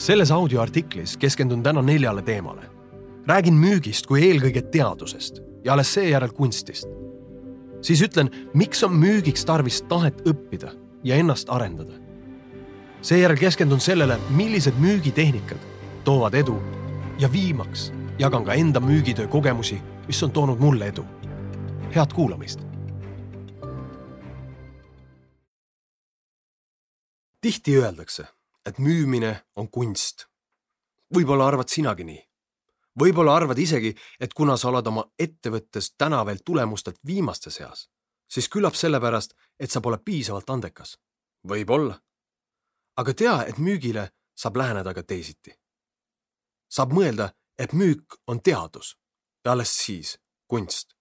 selles audioartiklis keskendun täna neljale teemale. räägin müügist kui eelkõige teadusest ja alles seejärel kunstist. siis ütlen, miks on müügiks tarvis tahet õppida ja ennast arendada. seejärel keskendun sellele, millised müügitehnikad toovad edu ja viimaks jagan ka enda müügitöö kogemusi, mis on toonud mulle edu. head kuulamist. tihti öeldakse et müümine on kunst. võib-olla arvad sinagi nii. võib-olla arvad isegi, et kuna sa oled oma ettevõttes täna veel tulemustelt viimaste seas, siis küllap sellepärast, et sa pole piisavalt andekas. võib-olla. aga tea, et müügile saab läheneda ka teisiti. saab mõelda, et müük on teadus ja alles siis kunst.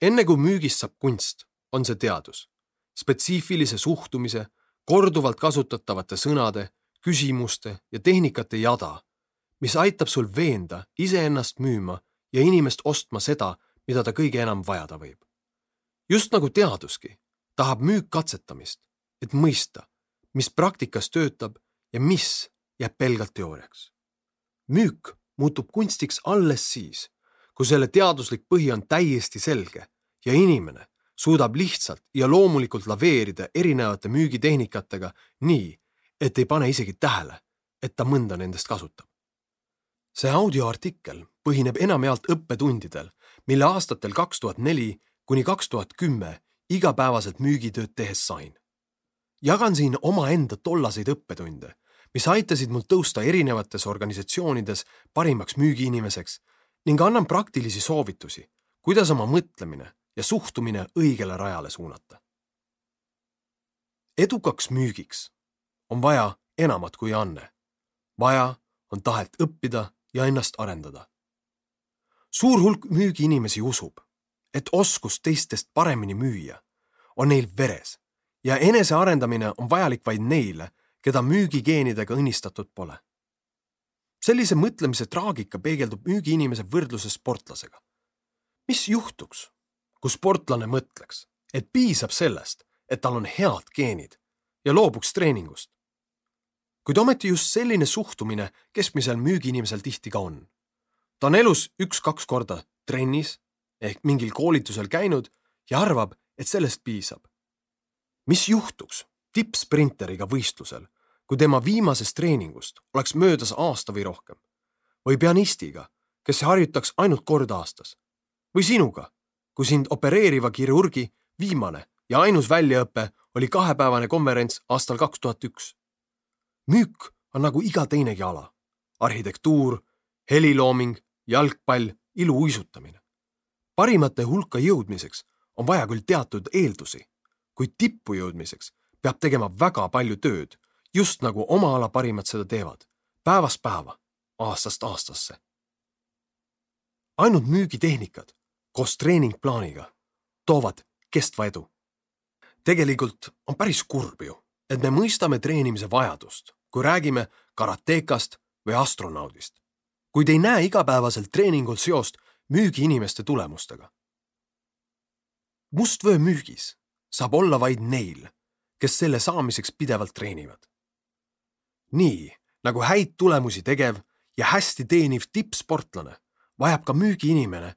enne kui müügist saab kunst, on see teadus, spetsiifilise suhtumise korduvalt kasutatavate sõnade, küsimuste ja tehnikate jada, mis aitab sul veenda iseennast müüma ja inimest ostma seda, mida ta kõige enam vajada võib. just nagu teaduski tahab müük katsetamist, et mõista, mis praktikas töötab ja mis jääb pelgalt teooriaks. müük muutub kunstiks alles siis, kui selle teaduslik põhi on täiesti selge ja inimene suudab lihtsalt ja loomulikult laveerida erinevate müügitehnikatega nii, et ei pane isegi tähele, et ta mõnda nendest kasutab. see audioartikkel põhineb enamjaolt õppetundidel, mille aastatel kaks tuhat neli kuni kaks tuhat kümme igapäevaselt müügitööd tehes sain. jagan siin omaenda tollaseid õppetunde, mis aitasid mul tõusta erinevates organisatsioonides parimaks müügiinimeseks ning annan praktilisi soovitusi, kuidas oma mõtlemine ja suhtumine õigele rajale suunata. edukaks müügiks on vaja enamat kui anne. vaja on tahet õppida ja ennast arendada. suur hulk müügiinimesi usub, et oskus teistest paremini müüa on neil veres ja enesearendamine on vajalik vaid neile, keda müügigeenidega õnnistatud pole. sellise mõtlemise traagika peegeldub müügiinimese võrdluses sportlasega. mis juhtuks, kui sportlane mõtleks, et piisab sellest, et tal on head geenid ja loobuks treeningust. kuid ometi just selline suhtumine keskmisel müügiinimesel tihti ka on. ta on elus üks-kaks korda trennis ehk mingil koolitusel käinud ja arvab, et sellest piisab. mis juhtuks tippsprinteriga võistlusel, kui tema viimasest treeningust oleks möödas aasta või rohkem? või pianistiga, kes harjutaks ainult kord aastas? või sinuga, kui sind opereeriva kirurgi viimane ja ainus väljaõpe oli kahepäevane konverents aastal kaks tuhat üks. müük on nagu iga teinegi ala. arhitektuur, helilooming, jalgpall, iluuisutamine. parimate hulka jõudmiseks on vaja küll teatud eeldusi, kuid tippu jõudmiseks peab tegema väga palju tööd, just nagu oma ala parimad seda teevad, päevast päeva, aastast aastasse. ainult müügitehnikad koos treeningplaaniga toovad kestva edu. tegelikult on päris kurb ju, et me mõistame treenimise vajadust, kui räägime karatekast või astronaudist, kuid ei näe igapäevaselt treeningul seost müügiinimeste tulemustega. mustvöö müügis saab olla vaid neil, kes selle saamiseks pidevalt treenivad. nii nagu häid tulemusi tegev ja hästi teeniv tippsportlane vajab ka müügiinimene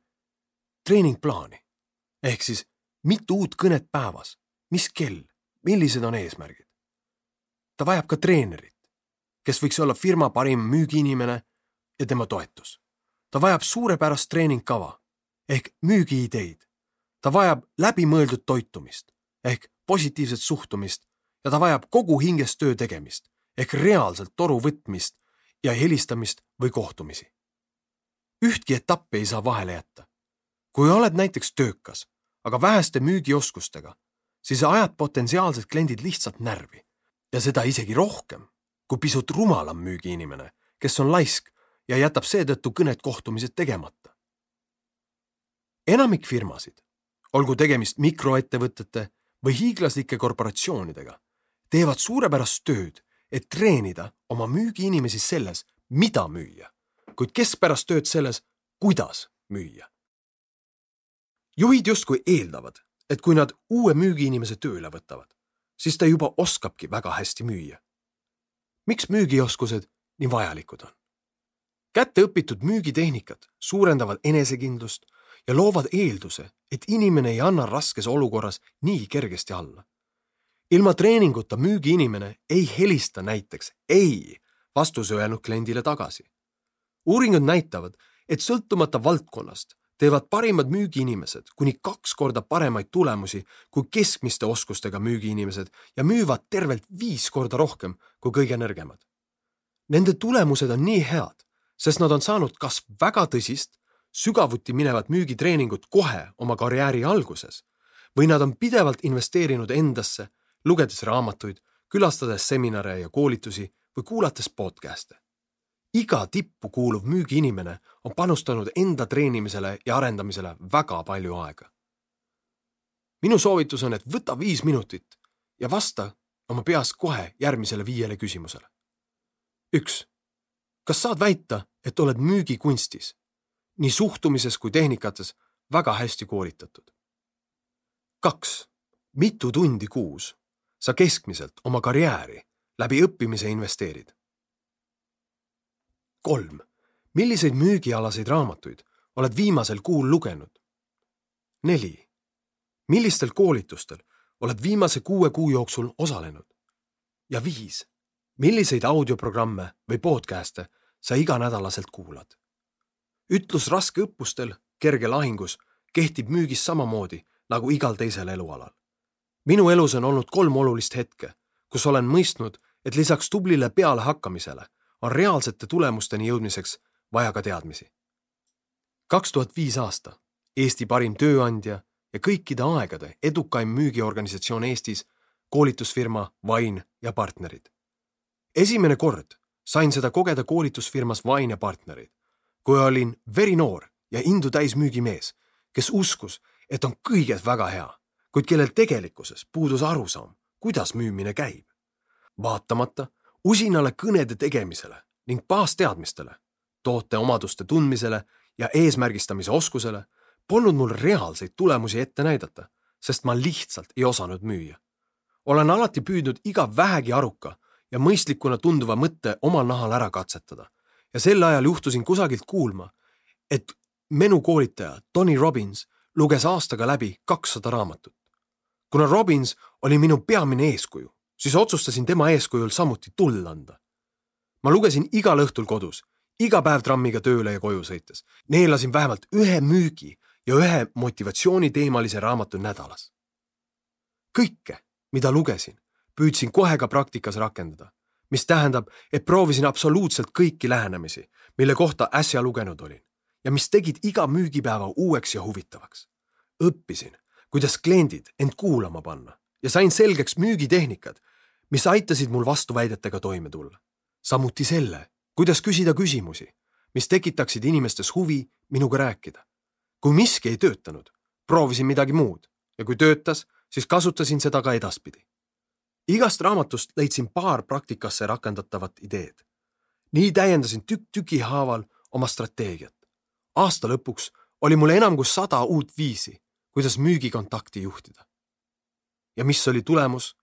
treeningplaani ehk siis mitu uut kõnet päevas, mis kell, millised on eesmärgid. ta vajab ka treenerit, kes võiks olla firma parim müügiinimene ja tema toetus. ta vajab suurepärast treeningkava ehk müügiideid. ta vajab läbimõeldud toitumist ehk positiivset suhtumist ja ta vajab kogu hinges töö tegemist ehk reaalselt toru võtmist ja helistamist või kohtumisi. ühtki etappi ei saa vahele jätta kui oled näiteks töökas, aga väheste müügioskustega, siis ajad potentsiaalsed kliendid lihtsalt närvi ja seda isegi rohkem kui pisut rumalam müügiinimene, kes on laisk ja jätab seetõttu kõned kohtumised tegemata. enamik firmasid, olgu tegemist mikroettevõtete või hiiglaslike korporatsioonidega, teevad suurepärast tööd, et treenida oma müügiinimesi selles, mida müüa, kuid keskpärast tööd selles, kuidas müüa juhid justkui eeldavad, et kui nad uue müügiinimese tööle võtavad, siis ta juba oskabki väga hästi müüa. miks müügioskused nii vajalikud on. kätteõpitud müügitehnikad suurendavad enesekindlust ja loovad eelduse, et inimene ei anna raskes olukorras nii kergesti alla. ilma treeninguta müügiinimene ei helista näiteks ei vastuse öelnud kliendile tagasi. uuringud näitavad, et sõltumata valdkonnast teevad parimad müügiinimesed kuni kaks korda paremaid tulemusi kui keskmiste oskustega müügiinimesed ja müüvad tervelt viis korda rohkem kui kõige nõrgemad. Nende tulemused on nii head, sest nad on saanud kas väga tõsist, sügavuti minevat müügitreeningut kohe oma karjääri alguses või nad on pidevalt investeerinud endasse, lugedes raamatuid, külastades seminare ja koolitusi või kuulates podcast'e iga tippu kuuluv müügiinimene on panustanud enda treenimisele ja arendamisele väga palju aega. minu soovitus on, et võta viis minutit ja vasta oma peas kohe järgmisele viiele küsimusele. üks, kas saad väita, et oled müügikunstis, nii suhtumises kui tehnikates väga hästi koolitatud? kaks, mitu tundi kuus sa keskmiselt oma karjääri läbi õppimise investeerid? Kolm. milliseid müügialaseid raamatuid oled viimasel kuul lugenud? neli. millistel koolitustel oled viimase kuue kuu jooksul osalenud? ja viis. milliseid audioprogramme või podcast'e sa iganädalaselt kuulad? ütlus raske õppustel, kerge lahingus kehtib müügis samamoodi nagu igal teisel elualal. minu elus on olnud kolm olulist hetke, kus olen mõistnud, et lisaks tublile pealehakkamisele on reaalsete tulemusteni jõudmiseks vaja ka teadmisi. kaks tuhat viis aasta, Eesti parim tööandja ja kõikide aegade edukaim müügiorganisatsioon Eestis, koolitusfirma Vain ja partnerid. esimene kord sain seda kogeda koolitusfirmas Vain ja partnerid, kui olin verinoor ja indu täis müügimees, kes uskus, et on kõiges väga hea, kuid kellel tegelikkuses puudus arusaam, kuidas müümine käib. vaatamata usinale kõnede tegemisele ning baasteadmistele, toote omaduste tundmisele ja eesmärgistamise oskusele polnud mul reaalseid tulemusi ette näidata, sest ma lihtsalt ei osanud müüa. olen alati püüdnud iga vähegi aruka ja mõistlikuna tunduva mõtte omal nahal ära katsetada ja sel ajal juhtusin kusagilt kuulma, et menukoolitaja Tony Robbins luges aastaga läbi kakssada raamatut. kuna Robbins oli minu peamine eeskuju, siis otsustasin tema eeskujul samuti tuld anda. ma lugesin igal õhtul kodus, iga päev trammiga tööle ja koju sõites, neelasin vähemalt ühe müügi ja ühe motivatsiooniteemalise raamatu nädalas. kõike, mida lugesin, püüdsin kohe ka praktikas rakendada, mis tähendab, et proovisin absoluutselt kõiki lähenemisi, mille kohta äsja lugenud olin ja mis tegid iga müügipäeva uueks ja huvitavaks. õppisin, kuidas kliendid end kuulama panna ja sain selgeks müügitehnikad, mis aitasid mul vastuväidetega toime tulla. samuti selle, kuidas küsida küsimusi, mis tekitaksid inimestes huvi minuga rääkida. kui miski ei töötanud, proovisin midagi muud ja kui töötas, siis kasutasin seda ka edaspidi. igast raamatust leidsin paar praktikasse rakendatavat ideed. nii täiendasin tükk tüki haaval oma strateegiat. aasta lõpuks oli mul enam kui sada uut viisi, kuidas müügikontakti juhtida ja mis oli tulemus?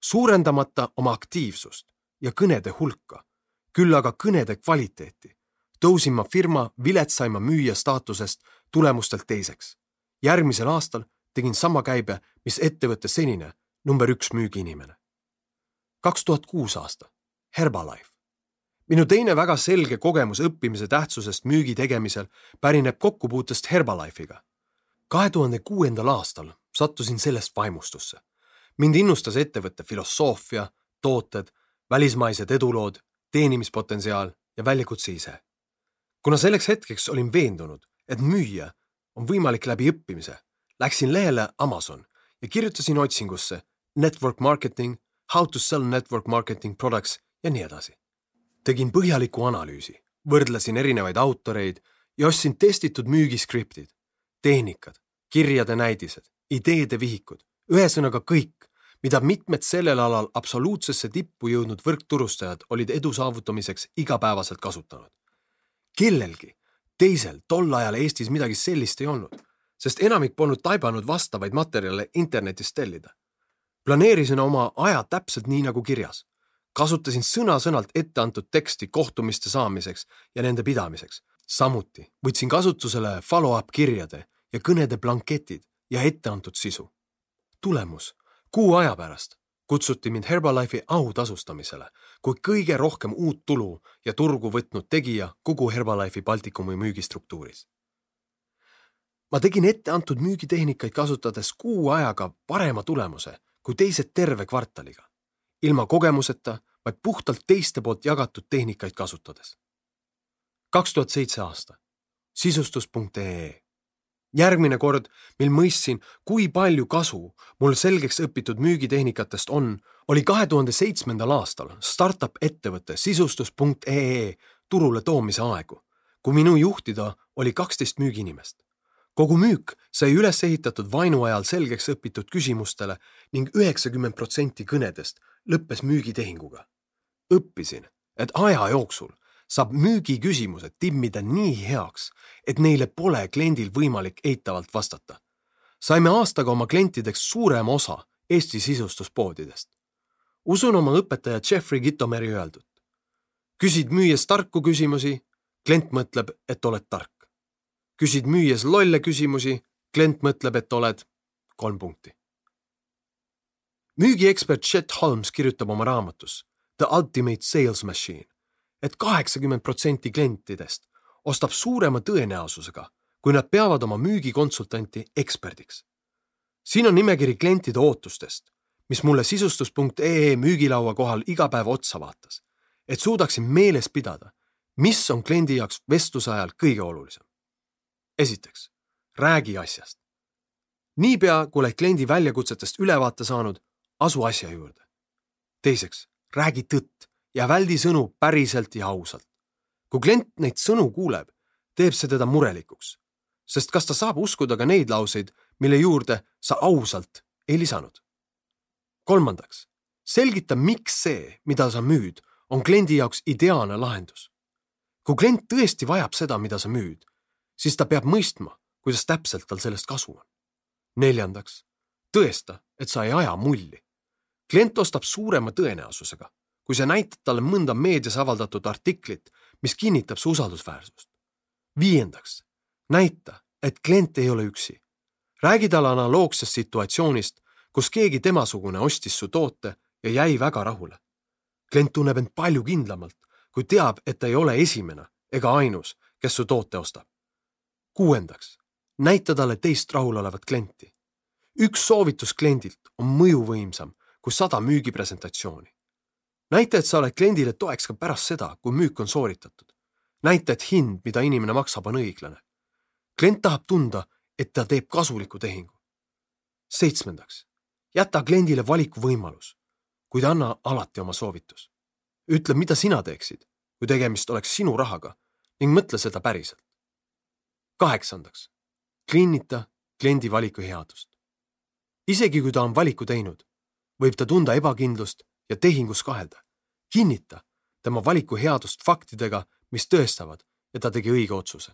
suurendamata oma aktiivsust ja kõnede hulka, küll aga kõnede kvaliteeti, tõusin ma firma viletsaima müüja staatusest tulemustelt teiseks. järgmisel aastal tegin sama käibe, mis ettevõtte senine number üks müügiinimene. kaks tuhat kuus aasta, Herbalife. minu teine väga selge kogemus õppimise tähtsusest müügi tegemisel pärineb kokkupuutest Herbalife'iga. kahe tuhande kuuendal aastal sattusin sellest vaimustusse mind innustas ettevõtte filosoofia, tooted, välismaised edulood, teenimispotentsiaal ja väljakutse ise. kuna selleks hetkeks olin veendunud, et müüa on võimalik läbi õppimise, läksin lehele Amazon ja kirjutasin otsingusse network marketing, how to sell network marketing products ja nii edasi. tegin põhjaliku analüüsi, võrdlesin erinevaid autoreid ja ostsin testitud müügiskriptid, tehnikad, kirjade näidised, ideede vihikud, ühesõnaga kõik, mida mitmed sellel alal absoluutsesse tippu jõudnud võrkturustajad olid edu saavutamiseks igapäevaselt kasutanud. kellelgi teisel tol ajal Eestis midagi sellist ei olnud, sest enamik polnud taibanud vastavaid materjale internetist tellida. planeerisin oma aja täpselt nii nagu kirjas. kasutasin sõna-sõnalt ette antud teksti kohtumiste saamiseks ja nende pidamiseks. samuti võtsin kasutusele follow-up kirjade ja kõnede blanketid ja etteantud sisu. tulemus, kuu aja pärast kutsuti mind Herbalife'i autasustamisele kui kõige rohkem uut tulu ja turgu võtnud tegija kogu Herbalife'i Baltikumi müügistruktuuris. ma tegin etteantud müügitehnikaid kasutades kuu ajaga parema tulemuse kui teised terve kvartaliga, ilma kogemuseta, vaid puhtalt teiste poolt jagatud tehnikaid kasutades. kaks tuhat seitse aasta, sisustus.ee järgmine kord, mil mõistsin, kui palju kasu mul selgeks õpitud müügitehnikatest on, oli kahe tuhande seitsmendal aastal startup ettevõte sisustus.ee turule toomise aegu, kui minu juhtida oli kaksteist müügiinimest. kogu müük sai üles ehitatud vainu ajal selgeks õpitud küsimustele ning üheksakümmend protsenti kõnedest lõppes müügitehinguga. õppisin, et aja jooksul saab müügiküsimused timmida nii heaks, et neile pole kliendil võimalik eitavalt vastata. saime aastaga oma klientideks suurema osa Eesti sisustuspoodidest. usun oma õpetaja Jeffrey Gittomeri öeldut. küsid müües tarku küsimusi, klient mõtleb, et oled tark. küsid müües lolle küsimusi, klient mõtleb, et oled kolm punkti. müügiekspert Chet Holmes kirjutab oma raamatus The Ultimate Sales Machine et kaheksakümmend protsenti klientidest ostab suurema tõenäosusega, kui nad peavad oma müügikonsultanti eksperdiks. siin on nimekiri klientide ootustest, mis mulle sisustus.ee müügilaua kohal iga päev otsa vaatas, et suudaksin meeles pidada, mis on kliendi jaoks vestluse ajal kõige olulisem. esiteks, räägi asjast. niipea, kui oled kliendi väljakutsetest ülevaate saanud, asu asja juurde. teiseks, räägi tõtt ja väldi sõnu päriselt ja ausalt. kui klient neid sõnu kuuleb, teeb see teda murelikuks, sest kas ta saab uskuda ka neid lauseid, mille juurde sa ausalt ei lisanud. kolmandaks, selgita, miks see, mida sa müüd, on kliendi jaoks ideaalne lahendus. kui klient tõesti vajab seda, mida sa müüd, siis ta peab mõistma, kuidas täpselt tal sellest kasu on. neljandaks, tõesta, et sa ei aja mulli. klient ostab suurema tõenäosusega, kui sa näitad talle mõnda meedias avaldatud artiklit, mis kinnitab su usaldusväärsust. viiendaks, näita, et klient ei ole üksi. räägi talle analoogsest situatsioonist, kus keegi temasugune ostis su toote ja jäi väga rahule. klient tunneb end palju kindlamalt, kui teab, et ta ei ole esimene ega ainus, kes su toote ostab. kuuendaks, näita talle teist rahulolevat klienti. üks soovitus kliendilt on mõjuvõimsam kui sada müügipresentatsiooni näita, et sa oled kliendile toeks ka pärast seda, kui müük on sooritatud. näita, et hind, mida inimene maksab, on õiglane. klient tahab tunda, et ta teeb kasuliku tehingu. seitsmendaks, jäta kliendile valikuvõimalus, kuid anna alati oma soovitus. ütle, mida sina teeksid, kui tegemist oleks sinu rahaga ning mõtle seda päriselt. kaheksandaks, kliinita kliendi valiku headust. isegi kui ta on valiku teinud, võib ta tunda ebakindlust ja tehingus kahelda. kinnita tema valiku headust faktidega, mis tõestavad, et ta tegi õige otsuse.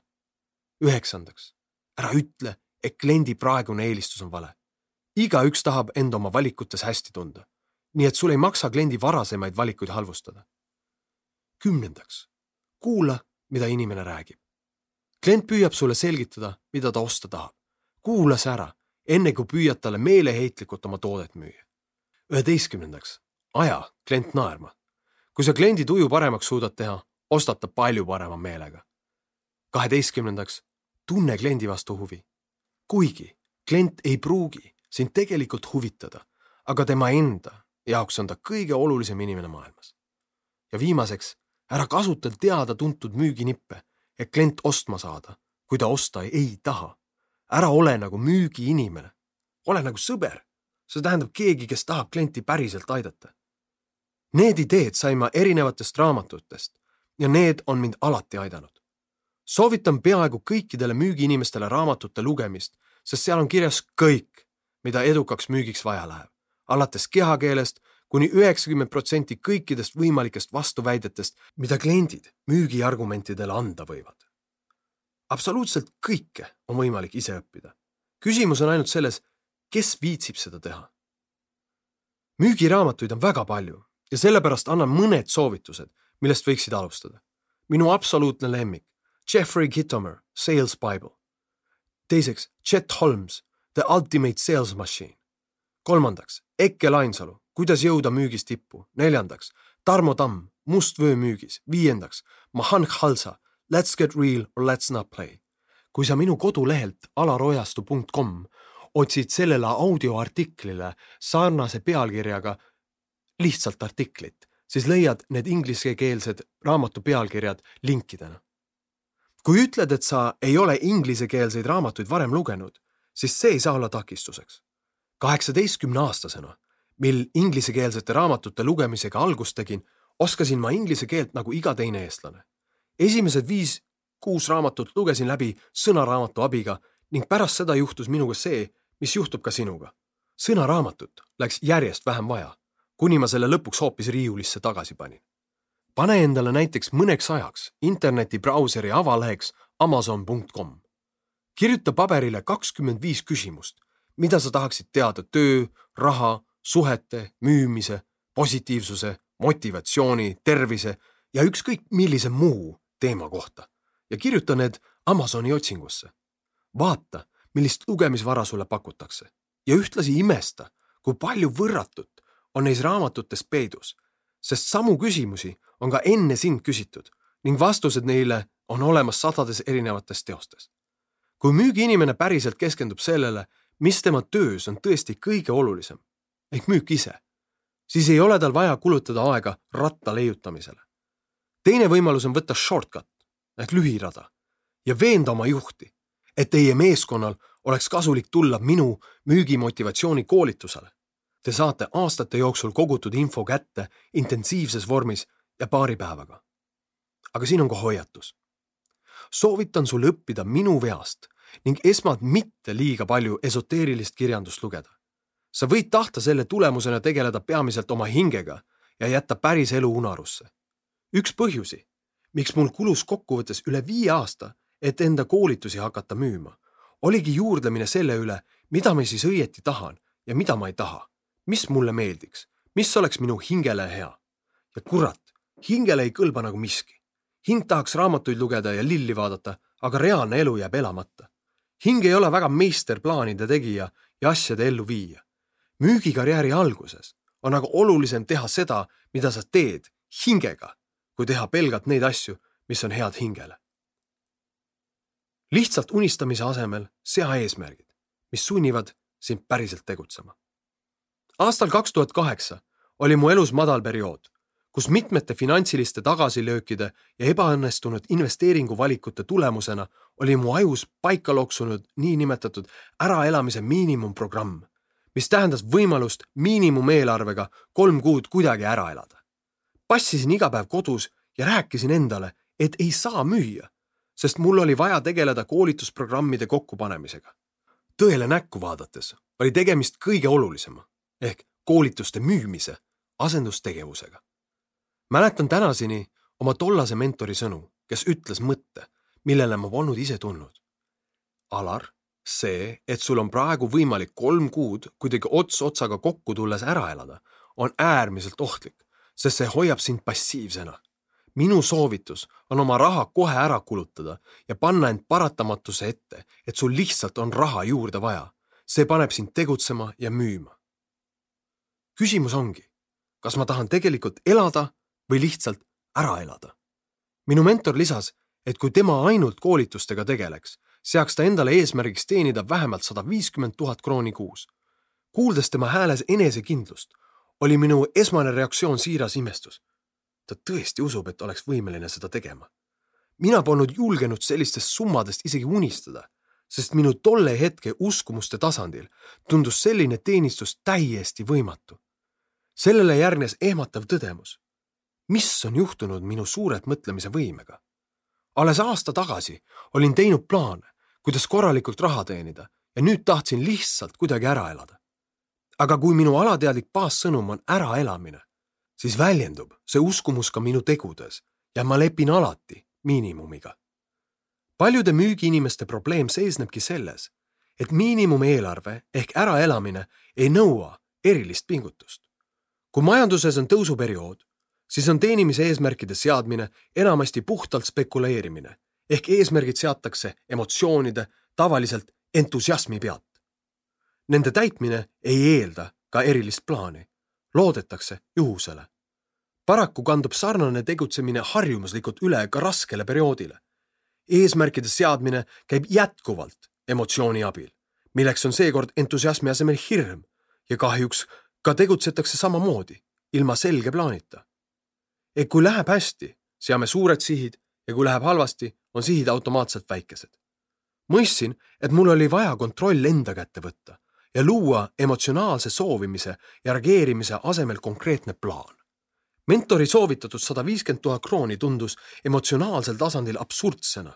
üheksandaks, ära ütle, et kliendi praegune eelistus on vale. igaüks tahab end oma valikutes hästi tunda, nii et sul ei maksa kliendi varasemaid valikuid halvustada. kümnendaks, kuula, mida inimene räägib. klient püüab sulle selgitada, mida ta osta tahab. kuula see ära, enne kui püüad talle meeleheitlikult oma toodet müüa. üheteistkümnendaks, aja klient naerma. kui sa kliendi tuju paremaks suudad teha, ostab ta palju parema meelega. kaheteistkümnendaks, tunne kliendi vastu huvi. kuigi klient ei pruugi sind tegelikult huvitada, aga tema enda jaoks on ta kõige olulisem inimene maailmas. ja viimaseks, ära kasuta teada-tuntud müüginippe, et klient ostma saada, kui ta osta ei taha. ära ole nagu müügiinimene, ole nagu sõber see tähendab keegi, kes tahab klienti päriselt aidata. Need ideed sain ma erinevatest raamatutest ja need on mind alati aidanud. soovitan peaaegu kõikidele müügiinimestele raamatute lugemist, sest seal on kirjas kõik, mida edukaks müügiks vaja läheb, alates kehakeelest kuni üheksakümmend protsenti kõikidest võimalikest vastuväidetest, mida kliendid müügiargumentidele anda võivad. absoluutselt kõike on võimalik ise õppida. küsimus on ainult selles, kes viitsib seda teha. müügiraamatuid on väga palju ja sellepärast annan mõned soovitused, millest võiksid alustada. minu absoluutne lemmik, Jeffrey Gitomer, Sales Bible. teiseks, Chet Holmes, The Ultimate Sales Machine. kolmandaks, Ekke Lainsalu, Kuidas jõuda müügist tippu. neljandaks, Tarmo Tamm, Must vöö müügis. viiendaks, Mahan Khalsa, Let's get real or let's not play. kui sa minu kodulehelt alarojastu.com otsid sellele audioartiklile sarnase pealkirjaga lihtsalt artiklit, siis leiad need inglisekeelsed raamatu pealkirjad linkidena. kui ütled, et sa ei ole inglisekeelseid raamatuid varem lugenud, siis see ei saa olla takistuseks. kaheksateistkümne aastasena, mil inglisekeelsete raamatute lugemisega algust tegin, oskasin ma inglise keelt nagu iga teine eestlane. esimesed viis-kuus raamatut lugesin läbi sõnaraamatu abiga ning pärast seda juhtus minuga see, mis juhtub ka sinuga. sõnaraamatut läks järjest vähem vaja kuni ma selle lõpuks hoopis riiulisse tagasi panin. pane endale näiteks mõneks ajaks internetibrauseri avaleheks amazon.com. kirjuta paberile kakskümmend viis küsimust, mida sa tahaksid teada töö, raha, suhete, müümise, positiivsuse, motivatsiooni, tervise ja ükskõik millise muu teema kohta ja kirjuta need Amazoni otsingusse. vaata, millist lugemisvara sulle pakutakse ja ühtlasi imesta, kui palju võrratut on neis raamatutes peidus, sest samu küsimusi on ka enne sind küsitud ning vastused neile on olemas sadades erinevates teostes. kui müügiinimene päriselt keskendub sellele, mis tema töös on tõesti kõige olulisem ehk müük ise, siis ei ole tal vaja kulutada aega ratta leiutamisele. teine võimalus on võtta shortcut ehk lühirada ja veenda oma juhti, et teie meeskonnal oleks kasulik tulla minu müügimotivatsiooni koolitusele Te saate aastate jooksul kogutud info kätte intensiivses vormis ja paari päevaga. aga siin on ka hoiatus. soovitan sul õppida minu veast ning esmalt mitte liiga palju esoteerilist kirjandust lugeda. sa võid tahta selle tulemusena tegeleda peamiselt oma hingega ja jätta päris elu unarusse. üks põhjusi, miks mul kulus kokkuvõttes üle viie aasta, et enda koolitusi hakata müüma, oligi juurdlemine selle üle, mida ma siis õieti tahan ja mida ma ei taha mis mulle meeldiks, mis oleks minu hingele hea. ja kurat, hingele ei kõlba nagu miski. hing tahaks raamatuid lugeda ja lilli vaadata, aga reaalne elu jääb elamata. hing ei ole väga meisterplaanide tegija ja asjade elluviija. müügikarjääri alguses on aga olulisem teha seda, mida sa teed hingega, kui teha pelgalt neid asju, mis on head hingele. lihtsalt unistamise asemel sea eesmärgid, mis sunnivad sind päriselt tegutsema aastal kaks tuhat kaheksa oli mu elus madal periood, kus mitmete finantsiliste tagasilöökide ja ebaõnnestunud investeeringuvalikute tulemusena oli mu ajus paika loksunud niinimetatud äraelamise miinimumprogramm, mis tähendas võimalust miinimumeelarvega kolm kuud kuidagi ära elada. passisin iga päev kodus ja rääkisin endale, et ei saa müüa, sest mul oli vaja tegeleda koolitusprogrammide kokkupanemisega. tõele näkku vaadates oli tegemist kõige olulisema ehk koolituste müümise asendustegevusega. mäletan tänaseni oma tollase mentori sõnu, kes ütles mõtte, millele ma polnud ise tulnud. Alar, see, et sul on praegu võimalik kolm kuud kuidagi ots otsaga kokku tulles ära elada, on äärmiselt ohtlik, sest see hoiab sind passiivsena. minu soovitus on oma raha kohe ära kulutada ja panna end paratamatuse ette, et sul lihtsalt on raha juurde vaja. see paneb sind tegutsema ja müüma küsimus ongi, kas ma tahan tegelikult elada või lihtsalt ära elada. minu mentor lisas, et kui tema ainult koolitustega tegeleks, seaks ta endale eesmärgiks teenida vähemalt sada viiskümmend tuhat krooni kuus. kuuldes tema hääles enesekindlust, oli minu esmane reaktsioon siiras imestus. ta tõesti usub, et oleks võimeline seda tegema. mina polnud julgenud sellistest summadest isegi unistada, sest minu tolle hetke uskumuste tasandil tundus selline teenistus täiesti võimatu sellele järgnes ehmatav tõdemus. mis on juhtunud minu suurelt mõtlemise võimega? alles aasta tagasi olin teinud plaane, kuidas korralikult raha teenida ja nüüd tahtsin lihtsalt kuidagi ära elada. aga kui minu alateadlik baassõnum on äraelamine, siis väljendub see uskumus ka minu tegudes ja ma lepin alati miinimumiga. paljude müügiinimeste probleem seisnebki selles, et miinimumeelarve ehk äraelamine ei nõua erilist pingutust kui majanduses on tõusuperiood, siis on teenimise eesmärkide seadmine enamasti puhtalt spekuleerimine ehk eesmärgid seatakse emotsioonide, tavaliselt entusiasmi pealt. Nende täitmine ei eelda ka erilist plaani, loodetakse juhusele. paraku kandub sarnane tegutsemine harjumuslikult üle ka raskele perioodile. eesmärkide seadmine käib jätkuvalt emotsiooni abil, milleks on seekord entusiasmi asemel hirm ja kahjuks ka tegutsetakse samamoodi, ilma selge plaanita. et kui läheb hästi, seame suured sihid ja kui läheb halvasti, on sihid automaatselt väikesed. mõistsin, et mul oli vaja kontroll enda kätte võtta ja luua emotsionaalse soovimise ja reageerimise asemel konkreetne plaan. mentori soovitatud sada viiskümmend tuhat krooni tundus emotsionaalsel tasandil absurdsena,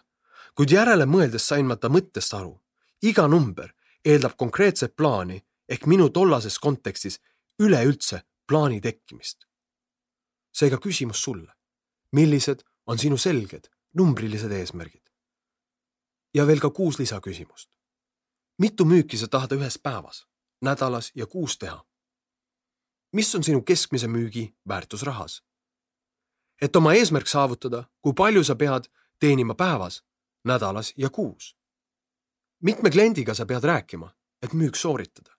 kuid järele mõeldes sain ma ta mõttest aru. iga number eeldab konkreetset plaani ehk minu tollases kontekstis üleüldse plaani tekkimist. seega küsimus sulle. millised on sinu selged numbrilised eesmärgid? ja veel ka kuus lisaküsimust. mitu müüki sa tahad ühes päevas, nädalas ja kuus teha? mis on sinu keskmise müügi väärtus rahas? et oma eesmärk saavutada, kui palju sa pead teenima päevas, nädalas ja kuus? mitme kliendiga sa pead rääkima, et müük sooritada?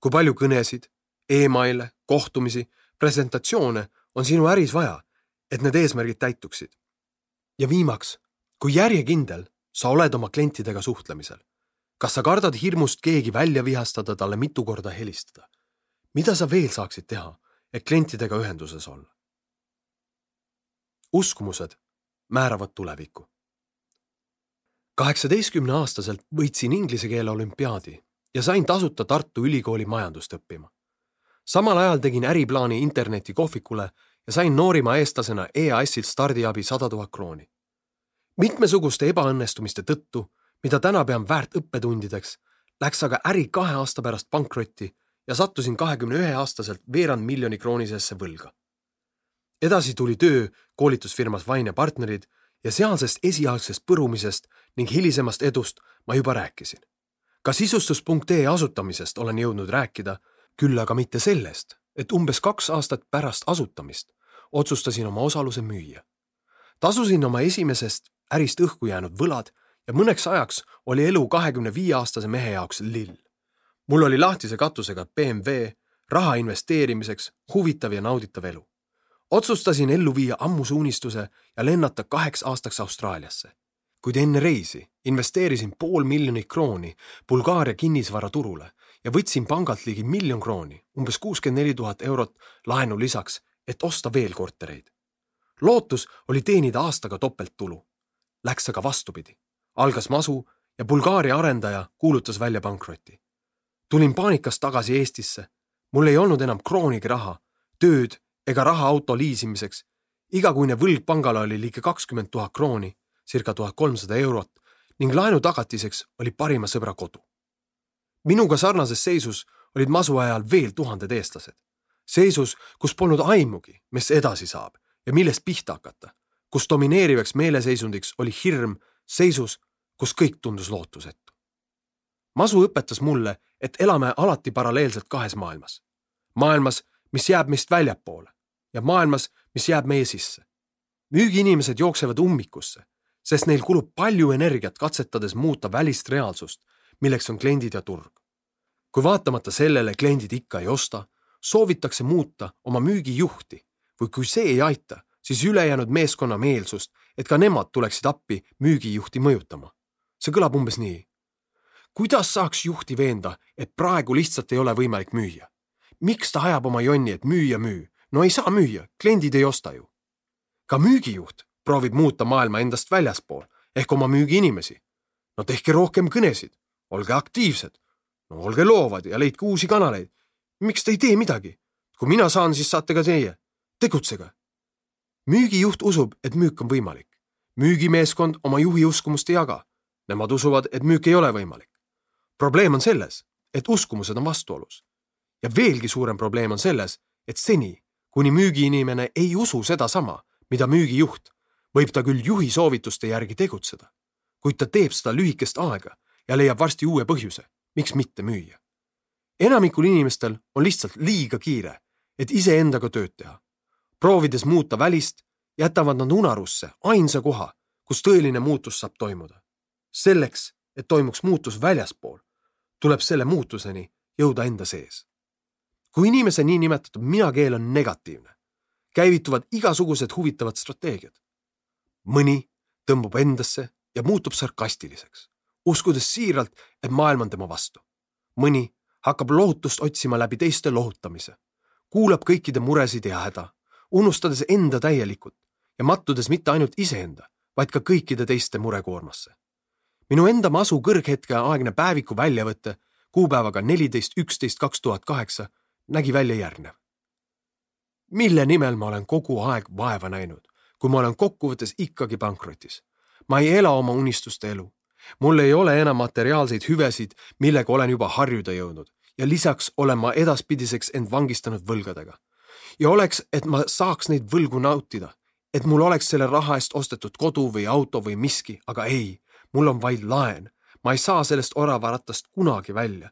kui palju kõnesid, emaile, kohtumisi, presentatsioone on sinu äris vaja, et need eesmärgid täituksid? ja viimaks, kui järjekindel sa oled oma klientidega suhtlemisel? kas sa kardad hirmust keegi välja vihastada, talle mitu korda helistada? mida sa veel saaksid teha, et klientidega ühenduses olla? uskumused määravad tulevikku. kaheksateistkümne aastaselt võitsin inglise keele olümpiaadi ja sain tasuta Tartu Ülikooli majandust õppima. Samal ajal tegin äriplaani internetikohvikule ja sain noorima eestlasena EAS-ilt stardiabi sada tuhat krooni. mitmesuguste ebaõnnestumiste tõttu, mida täna pean väärt õppetundideks, läks aga äri kahe aasta pärast pankrotti ja sattusin kahekümne ühe aastaselt veerand miljoni kroonisesse võlga. edasi tuli töö koolitusfirmas Vaine partnerid ja sealsest esialgsest põrumisest ning hilisemast edust ma juba rääkisin. ka sisustus.ee asutamisest olen jõudnud rääkida, küll aga mitte sellest, et umbes kaks aastat pärast asutamist otsustasin oma osaluse müüa. tasusin oma esimesest ärist õhku jäänud võlad ja mõneks ajaks oli elu kahekümne viie aastase mehe jaoks lill. mul oli lahtise katusega BMW, raha investeerimiseks, huvitav ja nauditav elu. otsustasin ellu viia ammuse unistuse ja lennata kaheks aastaks Austraaliasse. kuid enne reisi investeerisin pool miljonit krooni Bulgaaria kinnisvaraturule ja võtsin pangalt ligi miljon krooni, umbes kuuskümmend neli tuhat eurot laenu lisaks et osta veel kortereid. lootus oli teenida aastaga topelttulu. Läks aga vastupidi. algas masu ja Bulgaaria arendaja kuulutas välja pankroti. tulin paanikas tagasi Eestisse. mul ei olnud enam kroonigi raha, tööd ega raha auto liisimiseks. igakuine võlg pangale oli ligi kakskümmend tuhat krooni, circa tuhat kolmsada eurot ning laenu tagatiseks oli parima sõbra kodu. Minuga sarnases seisus olid masu ajal veel tuhanded eestlased seisus, kus polnud aimugi, mis edasi saab ja millest pihta hakata, kus domineerivaks meeleseisundiks oli hirm, seisus, kus kõik tundus lootusetu. masu õpetas mulle, et elame alati paralleelselt kahes maailmas. maailmas, mis jääb meist väljapoole ja maailmas, mis jääb meie sisse. müügiinimesed jooksevad ummikusse, sest neil kulub palju energiat katsetades muuta välist reaalsust, milleks on kliendid ja turg. Kui vaatamata sellele kliendid ikka ei osta soovitakse muuta oma müügijuhti või kui see ei aita, siis ülejäänud meeskonna meelsust, et ka nemad tuleksid appi müügijuhti mõjutama. see kõlab umbes nii. kuidas saaks juhti veenda, et praegu lihtsalt ei ole võimalik müüa? miks ta ajab oma jonni, et müüa, müü? no ei saa müüa, kliendid ei osta ju. ka müügijuht proovib muuta maailma endast väljaspool ehk oma müügiinimesi. no tehke rohkem kõnesid, olge aktiivsed, no olge loovad ja leidke uusi kanaleid miks te ei tee midagi? kui mina saan, siis saate ka teie. tegutsege. müügijuht usub, et müük on võimalik. müügimeeskond oma juhi uskumust ei jaga. Nemad usuvad, et müük ei ole võimalik. probleem on selles, et uskumused on vastuolus. ja veelgi suurem probleem on selles, et seni, kuni müügiinimene ei usu sedasama, mida müügijuht, võib ta küll juhi soovituste järgi tegutseda, kuid ta teeb seda lühikest aega ja leiab varsti uue põhjuse, miks mitte müüa enamikul inimestel on lihtsalt liiga kiire, et iseendaga tööd teha. proovides muuta välist, jätavad nad unarusse ainsa koha, kus tõeline muutus saab toimuda. selleks, et toimuks muutus väljaspool, tuleb selle muutuseni jõuda enda sees. kui inimese niinimetatud mina-keel on negatiivne, käivituvad igasugused huvitavad strateegiad. mõni tõmbub endasse ja muutub sarkastiliseks, uskudes siiralt, et maailm on tema vastu. mõni hakkab lohutust otsima läbi teiste lohutamise, kuulab kõikide muresid ja häda, unustades enda täielikult ja mattudes mitte ainult iseenda, vaid ka kõikide teiste murekoormasse. minu enda masu kõrghetkeaegne päeviku väljavõte kuupäevaga neliteist üksteist kaks tuhat kaheksa nägi välja järgnev. mille nimel ma olen kogu aeg vaeva näinud, kui ma olen kokkuvõttes ikkagi pankrotis. ma ei ela oma unistuste elu. Mul ei ole enam materiaalseid hüvesid, millega olen juba harjuda jõudnud ja lisaks olen ma edaspidiseks end vangistanud võlgadega. ja oleks, et ma saaks neid võlgu nautida, et mul oleks selle raha eest ostetud kodu või auto või miski, aga ei, mul on vaid laen. ma ei saa sellest oravarattast kunagi välja.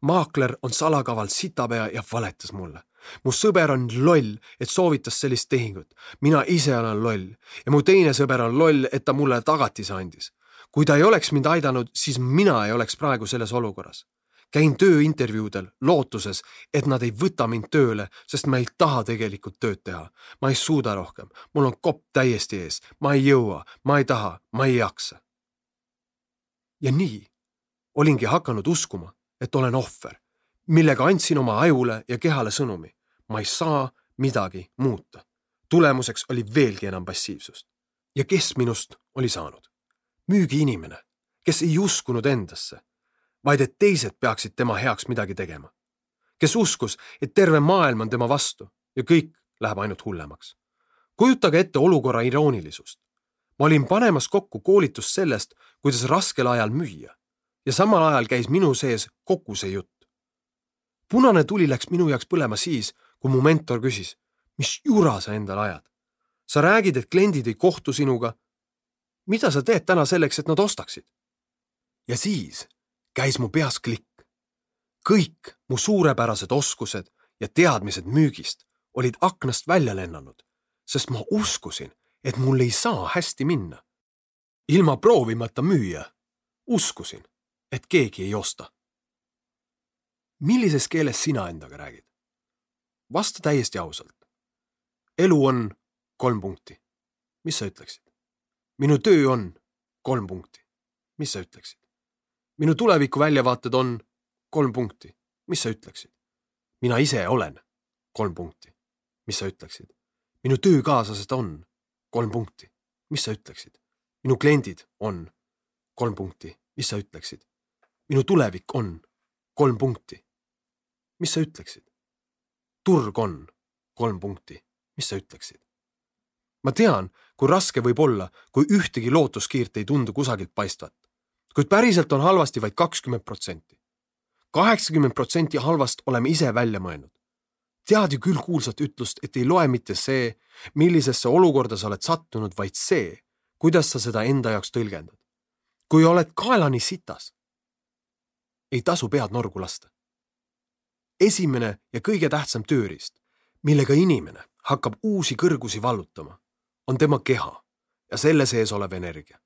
maakler on salakaval sitapea ja valetas mulle. mu sõber on loll, et soovitas sellist tehingut. mina ise olen loll ja mu teine sõber on loll, et ta mulle tagatise andis. Kui ta ei oleks mind aidanud, siis mina ei oleks praegu selles olukorras käin tööintervjuudel lootuses, et nad ei võta mind tööle, sest ma ei taha tegelikult tööd teha. ma ei suuda rohkem, mul on kopp täiesti ees, ma ei jõua, ma ei taha, ma ei jaksa. ja nii olingi hakanud uskuma, et olen ohver, millega andsin oma ajule ja kehale sõnumi. ma ei saa midagi muuta. tulemuseks oli veelgi enam passiivsust. ja kes minust oli saanud? Müügiinimene, kes ei uskunud endasse vaid et teised peaksid tema heaks midagi tegema. kes uskus, et terve maailm on tema vastu ja kõik läheb ainult hullemaks. kujutage ette olukorra iroonilisust. ma olin panemas kokku koolitust sellest, kuidas raskel ajal müüa ja samal ajal käis minu sees kogu see jutt. punane tuli läks minu jaoks põlema siis, kui mu mentor küsis, mis jura sa endale ajad? sa räägid, et kliendid ei kohtu sinuga. Mida sa teed täna selleks, et nad ostaksid? ja siis käis mu peas klikk. kõik mu suurepärased oskused ja teadmised müügist olid aknast välja lennanud, sest ma uskusin, et mul ei saa hästi minna. ilma proovimata müüa uskusin, et keegi ei osta. millises keeles sina endaga räägid? vasta täiesti ausalt. elu on kolm punkti. mis sa ütleksid? Minu töö on kolm punkti. mis sa ütleksid? minu tuleviku väljavaated on kolm punkti, mis sa ütleksid? mina ise olen kolm punkti, mis sa ütleksid? minu töökaaslased on kolm punkti, mis sa ütleksid? minu kliendid on kolm punkti, mis sa ütleksid? minu tulevik on kolm punkti, mis sa ütleksid? turg on kolm punkti, mis sa ütleksid? Ma tean, kui raske võib olla, kui ühtegi lootuskiirt ei tundu kusagilt paistvat kuid päriselt on halvasti vaid kakskümmend protsenti. kaheksakümmend protsenti halvast oleme ise välja mõelnud. tead ju küll kuulsat ütlust, et ei loe mitte see, millisesse olukorda sa oled sattunud, vaid see, kuidas sa seda enda jaoks tõlgendad. kui oled kaelani sitas, ei tasu pead norgu lasta. esimene ja kõige tähtsam tööriist, millega inimene hakkab uusi kõrgusi vallutama, on tema keha ja selle sees olev energia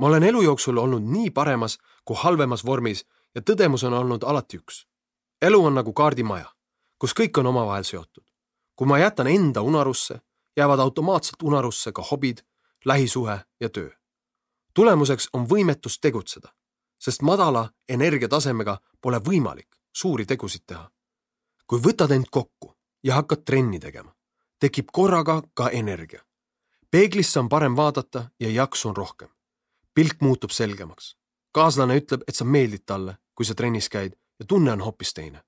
ma olen elu jooksul olnud nii paremas kui halvemas vormis ja tõdemus on olnud alati üks. elu on nagu kaardimaja, kus kõik on omavahel seotud. kui ma jätan enda unarusse, jäävad automaatselt unarusse ka hobid, lähisuhe ja töö. tulemuseks on võimetus tegutseda, sest madala energiatasemega pole võimalik suuri tegusid teha. kui võtad end kokku ja hakkad trenni tegema, tekib korraga ka energia. peeglisse on parem vaadata ja jaksu on rohkem pilk muutub selgemaks. kaaslane ütleb, et sa meeldid talle, kui sa trennis käid ja tunne on hoopis teine.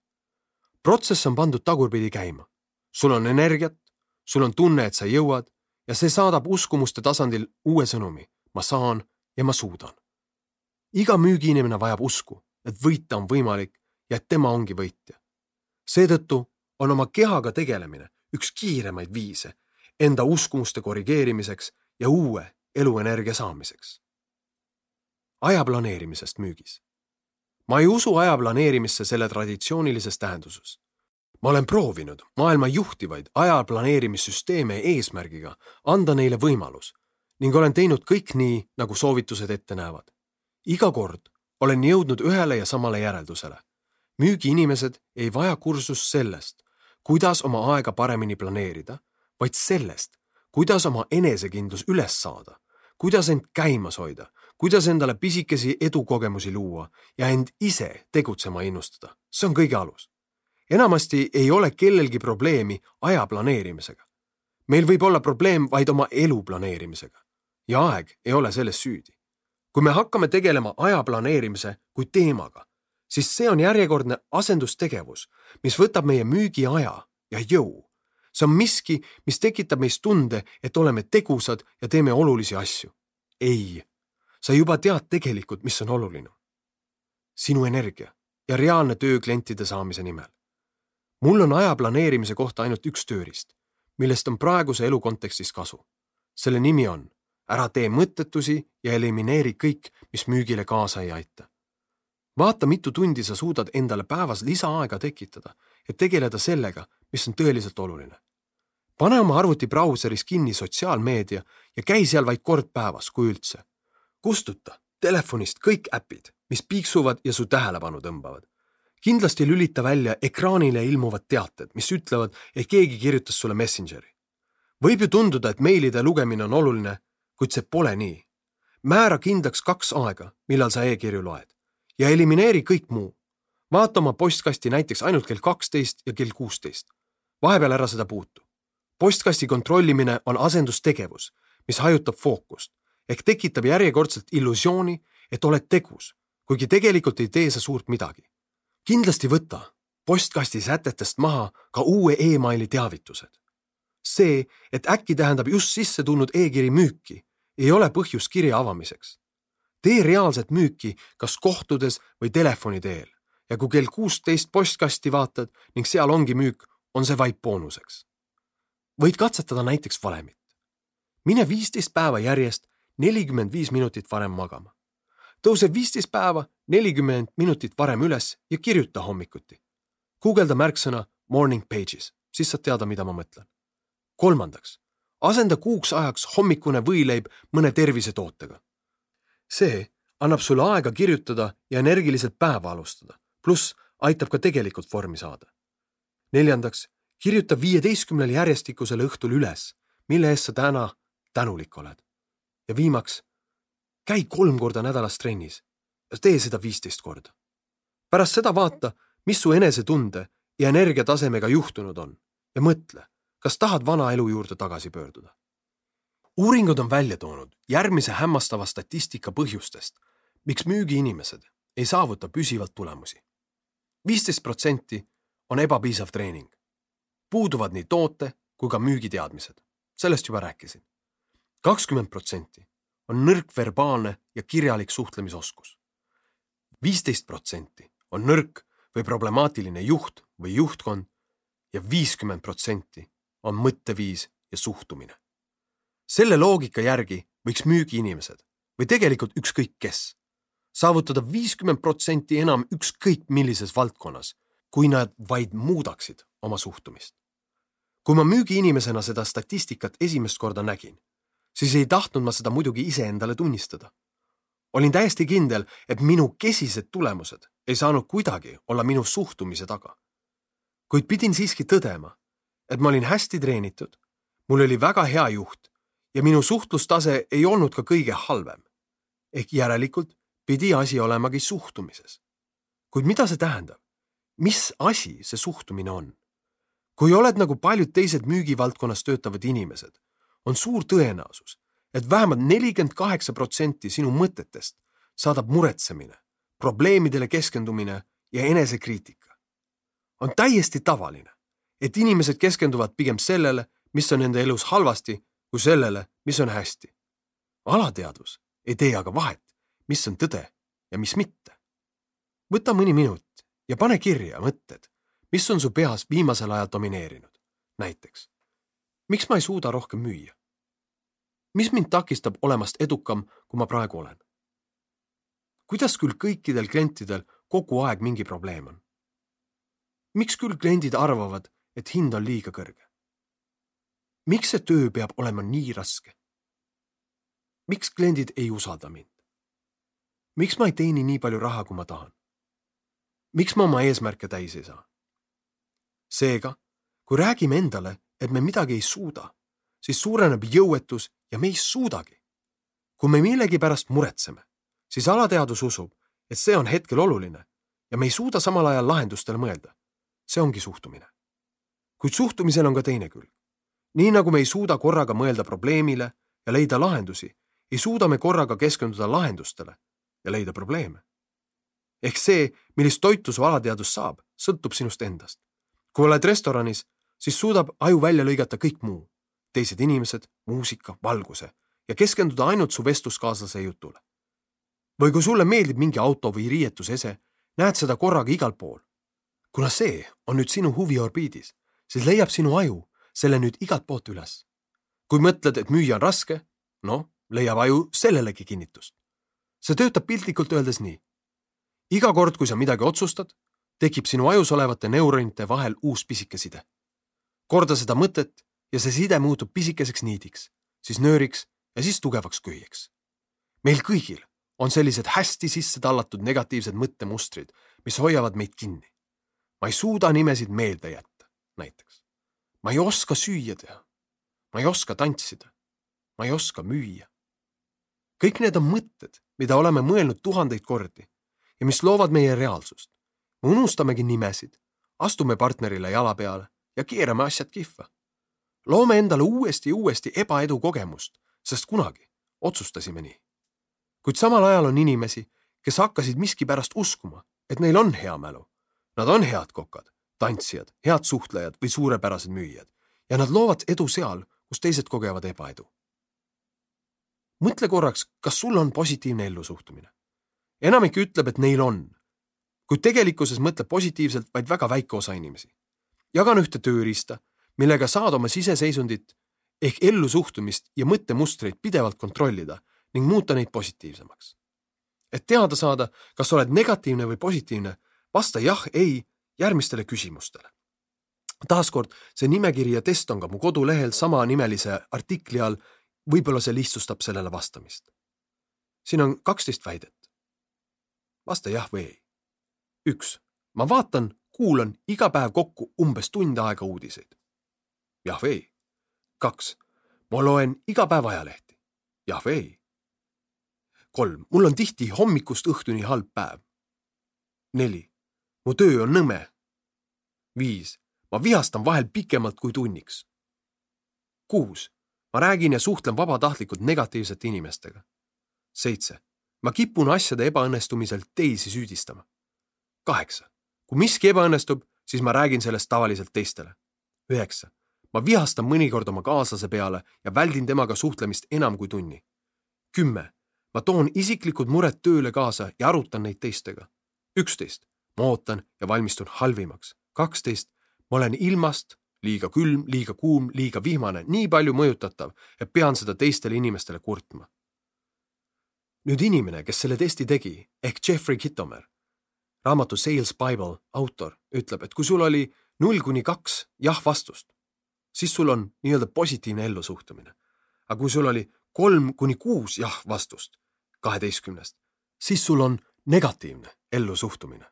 protsess on pandud tagurpidi käima. sul on energiat, sul on tunne, et sa jõuad ja see saadab uskumuste tasandil uue sõnumi. ma saan ja ma suudan. iga müügiinimene vajab usku, et võita on võimalik ja et tema ongi võitja. seetõttu on oma kehaga tegelemine üks kiiremaid viise enda uskumuste korrigeerimiseks ja uue eluenergia saamiseks aja planeerimisest müügis. ma ei usu aja planeerimisse selle traditsioonilises tähenduses. ma olen proovinud maailma juhtivaid aja planeerimissüsteeme eesmärgiga anda neile võimalus ning olen teinud kõik nii, nagu soovitused ette näevad. iga kord olen jõudnud ühele ja samale järeldusele. müügiinimesed ei vaja kursust sellest, kuidas oma aega paremini planeerida, vaid sellest, kuidas oma enesekindlus üles saada, kuidas end käimas hoida, kuidas endale pisikesi edukogemusi luua ja end ise tegutsema innustada. see on kõige alus. enamasti ei ole kellelgi probleemi aja planeerimisega. meil võib olla probleem vaid oma elu planeerimisega ja aeg ei ole selles süüdi. kui me hakkame tegelema aja planeerimise kui teemaga, siis see on järjekordne asendustegevus, mis võtab meie müügiaja ja jõu. see on miski, mis tekitab meis tunde, et oleme tegusad ja teeme olulisi asju. ei, sa juba tead tegelikult, mis on oluline. sinu energia ja reaalne töö klientide saamise nimel. mul on aja planeerimise kohta ainult üks tööriist, millest on praeguse elu kontekstis kasu. selle nimi on ära tee mõttetusi ja elimineeri kõik, mis müügile kaasa ei aita. Vaata, mitu tundi sa suudad endale päevas lisaaega tekitada, et tegeleda sellega, mis on tõeliselt oluline. pane oma arvuti brauseris kinni sotsiaalmeedia ja käi seal vaid kord päevas, kui üldse. kustuta telefonist kõik äpid, mis piiksuvad ja su tähelepanu tõmbavad. kindlasti lülita välja ekraanile ilmuvad teated, mis ütlevad, et keegi kirjutas sulle Messengeri. võib ju tunduda, et meilide lugemine on oluline kuid see pole nii. määra kindlaks kaks aega, millal sa e-kirju loed ja elimineeri kõik muu. vaata oma postkasti näiteks ainult kell kaksteist ja kell kuusteist. vahepeal ära seda puutu. postkasti kontrollimine on asendustegevus, mis hajutab fookust ehk tekitab järjekordselt illusiooni, et oled tegus, kuigi tegelikult ei tee sa suurt midagi. kindlasti võta postkasti sätetest maha ka uue emaili teavitused see, et äkki tähendab just sisse tulnud e-kiri müüki, ei ole põhjus kirja avamiseks. Tee reaalset müüki kas kohtudes või telefoni teel ja kui kell kuusteist postkasti vaatad ning seal ongi müük, on see vaid boonuseks. võid katsetada näiteks valemit. mine viisteist päeva järjest nelikümmend viis minutit varem magama. tõuse viisteist päeva nelikümmend minutit varem üles ja kirjuta hommikuti. guugelda märksõna morning pages, siis saad teada, mida ma mõtlen kolmandaks, asenda kuuks ajaks hommikune võileib mõne tervisetootega. See annab sulle aega kirjutada ja energiliselt päeva alustada, pluss aitab ka tegelikult vormi saada. neljandaks, kirjuta viieteistkümnel järjestikusel õhtul üles, mille eest sa täna tänulik oled. ja viimaks, käi kolm korda nädalas trennis ja tee seda viisteist korda. pärast seda vaata, mis su enesetunde ja energiatasemega juhtunud on ja mõtle, kas tahad vana elu juurde tagasi pöörduda? Uuringud on välja toonud järgmise hämmastava statistika põhjustest, miks müügiinimesed ei saavuta püsivalt tulemusi. viisteist protsenti on ebapiisav treening. puuduvad nii toote kui ka müügiteadmised, sellest juba rääkisin. kakskümmend protsenti on nõrk verbaalne ja kirjalik suhtlemisoskus. viisteist protsenti on nõrk või problemaatiline juht või juhtkond ja viiskümmend protsenti on mõtteviis ja suhtumine. Selle loogika järgi võiks müügiinimesed või tegelikult ükskõik kes saavutada viiskümmend protsenti enam ükskõik millises valdkonnas, kui nad vaid muudaksid oma suhtumist. kui ma müügiinimesena seda statistikat esimest korda nägin, siis ei tahtnud ma seda muidugi iseendale tunnistada. olin täiesti kindel, et minu kesised tulemused ei saanud kuidagi olla minu suhtumise taga. kuid pidin siiski tõdema, et ma olin hästi treenitud, mul oli väga hea juht ja minu suhtlustase ei olnud ka kõige halvem. ehk järelikult pidi asi olemagi suhtumises. kuid mida see tähendab? mis asi see suhtumine on? kui oled nagu paljud teised müügivaldkonnas töötavad inimesed, on suur tõenäosus, et vähemalt nelikümmend kaheksa protsenti sinu mõtetest saadab muretsemine, probleemidele keskendumine ja enesekriitika. on täiesti tavaline, et inimesed keskenduvad pigem sellele, mis on nende elus halvasti, kui sellele, mis on hästi. alateadvus ei tee aga vahet, mis on tõde ja mis mitte. võta mõni minut ja pane kirja mõtted, mis on su peas viimasel ajal domineerinud. näiteks, miks ma ei suuda rohkem müüa? mis mind takistab olemast edukam, kui ma praegu olen? kuidas küll kõikidel klientidel kogu aeg mingi probleem on? miks küll kliendid arvavad, et hind on liiga kõrge? Miks see töö peab olema nii raske? miks kliendid ei usalda mind? miks ma ei teeni nii palju raha, kui ma tahan? miks ma oma eesmärke täis ei saa? seega, kui räägime endale, et me midagi ei suuda, siis suureneb jõuetus ja me ei suudagi. kui me millegipärast muretseme, siis alateadus usub, et see on hetkel oluline ja me ei suuda samal ajal lahendustele mõelda. see ongi suhtumine. kuid suhtumisel on ka teine külg. Nii nagu me ei suuda korraga mõelda probleemile ja leida lahendusi, ei suuda me korraga keskenduda lahendustele ja leida probleeme. ehk see, millist toitu su alateadus saab, sõltub sinust endast. kui oled restoranis, siis suudab aju välja lõigata kõik muu, teised inimesed, muusika, valguse ja keskenduda ainult su vestluskaaslase jutule. või kui sulle meeldib mingi auto või riietusese, näed seda korraga igal pool. kuna see on nüüd sinu huviorbiidis, siis leiab sinu aju selle nüüd igalt poolt üles. kui mõtled, et müüa on raske, noh, leiab aju sellelegi kinnitust. see töötab piltlikult öeldes nii. iga kord, kui sa midagi otsustad, tekib sinu ajus olevate neuronite vahel uus pisike side. korda seda mõtet ja see side muutub pisikeseks niidiks, siis nööriks ja siis tugevaks köieks. meil kõigil on sellised hästi sisse tallatud negatiivsed mõttemustrid, mis hoiavad meid kinni. ma ei suuda nimesid meelde jätta, näiteks. Ma ei oska süüa teha. ma ei oska tantsida. ma ei oska müüa kõik need on mõtted, mida oleme mõelnud tuhandeid kordi ja mis loovad meie reaalsust. me unustamegi nimesid, astume partnerile jala peale ja keerame asjad kihva. loome endale uuesti ja uuesti ebaedu kogemust, sest kunagi otsustasime nii. kuid samal ajal on inimesi, kes hakkasid miskipärast uskuma, et neil on hea mälu. Nad on head kokad, tantsijad, head suhtlejad või suurepärased müüjad ja nad loovad edu seal, kus teised kogevad ebaedu mõtle korraks, kas sul on positiivne ellusuhtumine. enamik ütleb, et neil on, kuid tegelikkuses mõtleb positiivselt vaid väga väike osa inimesi. jagan ühte tööriista, millega saad oma siseseisundit ehk ellusuhtumist ja mõttemustreid pidevalt kontrollida ning muuta neid positiivsemaks. et teada saada, kas oled negatiivne või positiivne, vasta jah, ei järgmistele küsimustele. taaskord, see nimekiri ja test on ka mu kodulehel samanimelise artikli all võib-olla see lihtsustab sellele vastamist. siin on kaksteist väidet. vasta jah või ei. üks, ma vaatan, kuulan iga päev kokku umbes tund aega uudiseid. jah või ei. kaks, ma loen iga päev ajalehti. jah või ei. kolm, mul on tihti hommikust õhtuni halb päev. neli, mu töö on nõme. Viis, ma vihastan vahel pikemalt kui tunniks. kuus ma räägin ja suhtlen vabatahtlikult negatiivsete inimestega. seitse, ma kipun asjade ebaõnnestumisel teisi süüdistama. kaheksa, kui miski ebaõnnestub, siis ma räägin sellest tavaliselt teistele. üheksa, ma vihastan mõnikord oma kaaslase peale ja väldin temaga suhtlemist enam kui tunni. kümme, ma toon isiklikud mured tööle kaasa ja arutan neid teistega. üksteist, ma ootan ja valmistun halvimaks. Kaksteist, ma olen ilmast liiga külm, liiga kuum, liiga vihmane, nii palju mõjutatav, et pean seda teistele inimestele kurtma. nüüd inimene, kes selle testi tegi, ehk Jeffrey Kittomer, raamatu Sales Bible autor, ütleb, et kui sul oli null kuni kaks jah-vastust, siis sul on nii-öelda positiivne ellusuhtumine. aga kui sul oli kolm kuni kuus jah-vastust kaheteistkümnest, siis sul on negatiivne ellusuhtumine.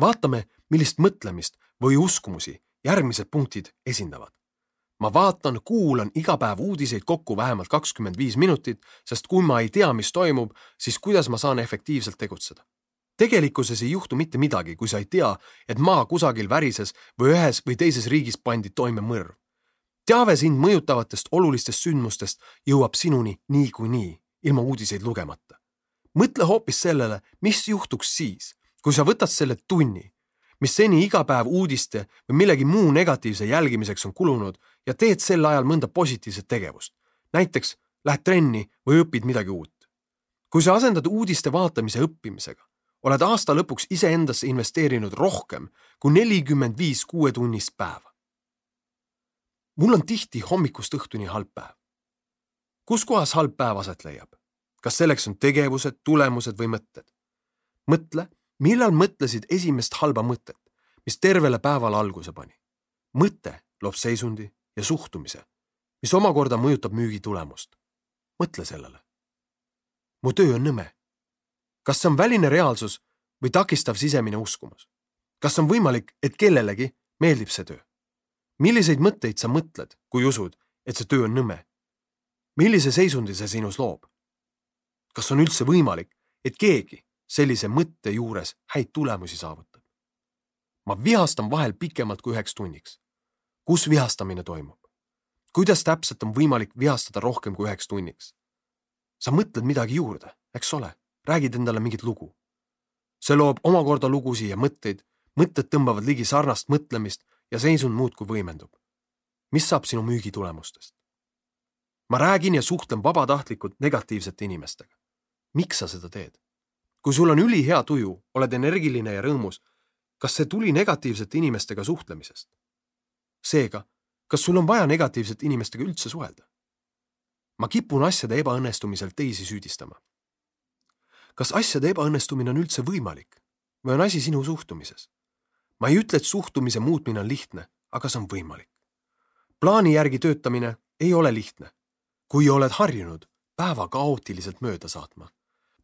Vaatame, millist mõtlemist või uskumusi järgmised punktid esindavad. ma vaatan, kuulan iga päev uudiseid kokku vähemalt kakskümmend viis minutit, sest kui ma ei tea, mis toimub, siis kuidas ma saan efektiivselt tegutseda? tegelikkuses ei juhtu mitte midagi, kui sa ei tea, et maa kusagil värises või ühes või teises riigis pandi toime mõrv. teave sind mõjutavatest olulistest sündmustest jõuab sinuni niikuinii, ilma uudiseid lugemata. mõtle hoopis sellele, mis juhtuks siis, kui sa võtad selle tunni mis seni iga päev uudiste või millegi muu negatiivse jälgimiseks on kulunud ja teed sel ajal mõnda positiivset tegevust. näiteks lähed trenni või õpid midagi uut. kui sa asendad uudiste vaatamise õppimisega, oled aasta lõpuks iseendasse investeerinud rohkem kui nelikümmend viis kuuetunnist päeva. mul on tihti hommikust õhtuni halb päev. kus kohas halb päev aset leiab? kas selleks on tegevused, tulemused või mõtted? mõtle millal mõtlesid esimest halba mõtet? mis tervele päevale alguse pani. mõte loob seisundi ja suhtumise, mis omakorda mõjutab müügi tulemust. mõtle sellele. mu töö on nõme. kas see on väline reaalsus või takistav sisemine uskumus? kas on võimalik, et kellelegi meeldib see töö? milliseid mõtteid sa mõtled, kui usud, et see töö on nõme? millise seisundi see sinus loob? kas on üldse võimalik, et keegi sellise mõtte juures häid tulemusi saavutab? ma vihastan vahel pikemalt kui üheks tunniks. kus vihastamine toimub? kuidas täpselt on võimalik vihastada rohkem kui üheks tunniks? sa mõtled midagi juurde, eks ole, räägid endale mingit lugu. see loob omakorda lugusid ja mõtteid, mõtted tõmbavad ligi sarnast mõtlemist ja seisund muudkui võimendub. mis saab sinu müügitulemustest? ma räägin ja suhtlen vabatahtlikult negatiivsete inimestega. miks sa seda teed? Kui sul on ülihea tuju, oled energiline ja rõõmus, kas see tuli negatiivsete inimestega suhtlemisest? seega, kas sul on vaja negatiivsete inimestega üldse suhelda? ma kipun asjade ebaõnnestumisel teisi süüdistama. kas asjade ebaõnnestumine on üldse võimalik või on asi sinu suhtumises? ma ei ütle, et suhtumise muutmine on lihtne, aga see on võimalik. plaani järgi töötamine ei ole lihtne kui oled harjunud päeva kaootiliselt mööda saatma.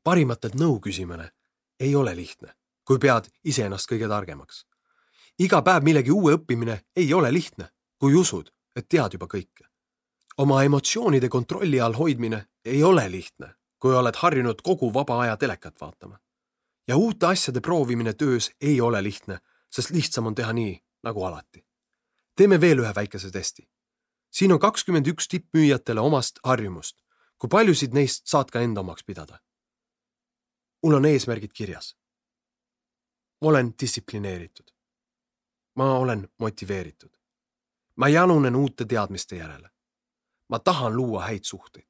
Parimatelt nõu küsimine ei ole lihtne, kui pead iseennast kõige targemaks. iga päev millegi uue õppimine ei ole lihtne, kui usud, et tead juba kõike. oma emotsioonide kontrolli all hoidmine ei ole lihtne, kui oled harjunud kogu vaba aja telekat vaatama. ja uute asjade proovimine töös ei ole lihtne, sest lihtsam on teha nii, nagu alati. teeme veel ühe väikese testi siin on kakskümmend üks tippmüüjatele omast harjumust. kui paljusid neist saad ka enda omaks pidada? Mul on eesmärgid kirjas. ma olen distsiplineeritud. ma olen motiveeritud. ma janunen uute teadmiste järele. ma tahan luua häid suhteid.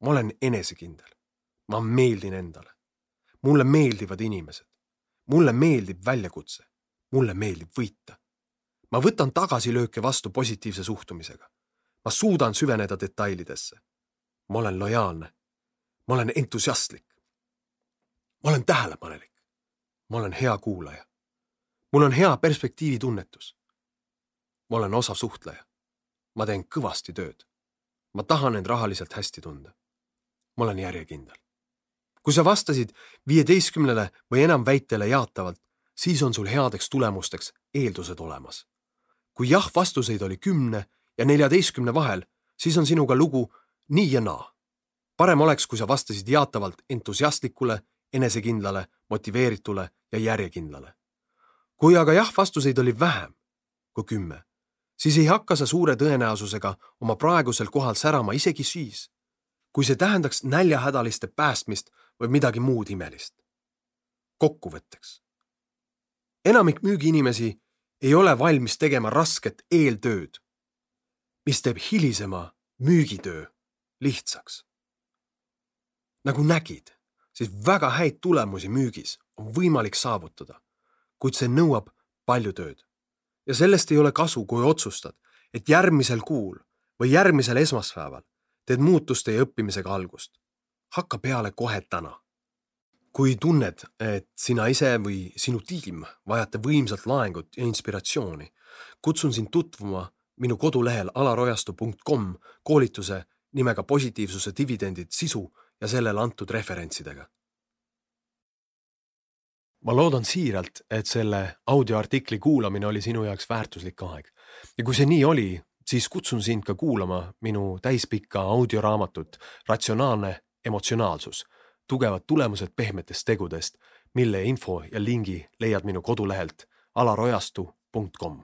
ma olen enesekindel. ma meeldin endale. mulle meeldivad inimesed. mulle meeldib väljakutse. mulle meeldib võita ma võtan tagasilööke vastu positiivse suhtumisega. ma suudan süveneda detailidesse. ma olen lojaalne. ma olen entusiastlik. Ma olen tähelepanelik. ma olen hea kuulaja. mul on hea perspektiivitunnetus. ma olen osav suhtleja. ma teen kõvasti tööd. ma tahan end rahaliselt hästi tunda. ma olen järjekindel. kui sa vastasid viieteistkümnele või enam väitele jaatavalt, siis on sul headeks tulemusteks eeldused olemas kui jah-vastuseid oli kümne ja neljateistkümne vahel, siis on sinuga lugu nii ja naa. parem oleks, kui sa vastasid jaatavalt entusiastlikule, enesekindlale, motiveeritule ja järjekindlale. kui aga jah-vastuseid oli vähem kui kümme, siis ei hakka sa suure tõenäosusega oma praegusel kohal särama isegi siis, kui see tähendaks näljahädaliste päästmist või midagi muud imelist. kokkuvõtteks. enamik müügiinimesi ei ole valmis tegema rasket eeltööd, mis teeb hilisema müügitöö lihtsaks. nagu nägid, siis väga häid tulemusi müügis on võimalik saavutada, kuid see nõuab palju tööd. ja sellest ei ole kasu, kui otsustad, et järgmisel kuul või järgmisel esmaspäeval teed muutuste ja õppimisega algust. hakka peale kohe täna kui tunned, et sina ise või sinu tiim vajate võimsat laengut ja inspiratsiooni, kutsun sind tutvuma minu kodulehel alarojastu.com koolituse nimega positiivsuse dividendid sisu ja sellele antud referentsidega. ma loodan siiralt, et selle audioartikli kuulamine oli sinu jaoks väärtuslik aeg. Ja kui see nii oli, siis kutsun sind ka kuulama minu täispikka audioraamatut Ratsionaalne emotsionaalsus. Tugevad tulemused pehmetest tegudest, mille info ja lingi leiad minu kodulehelt alarojastu.com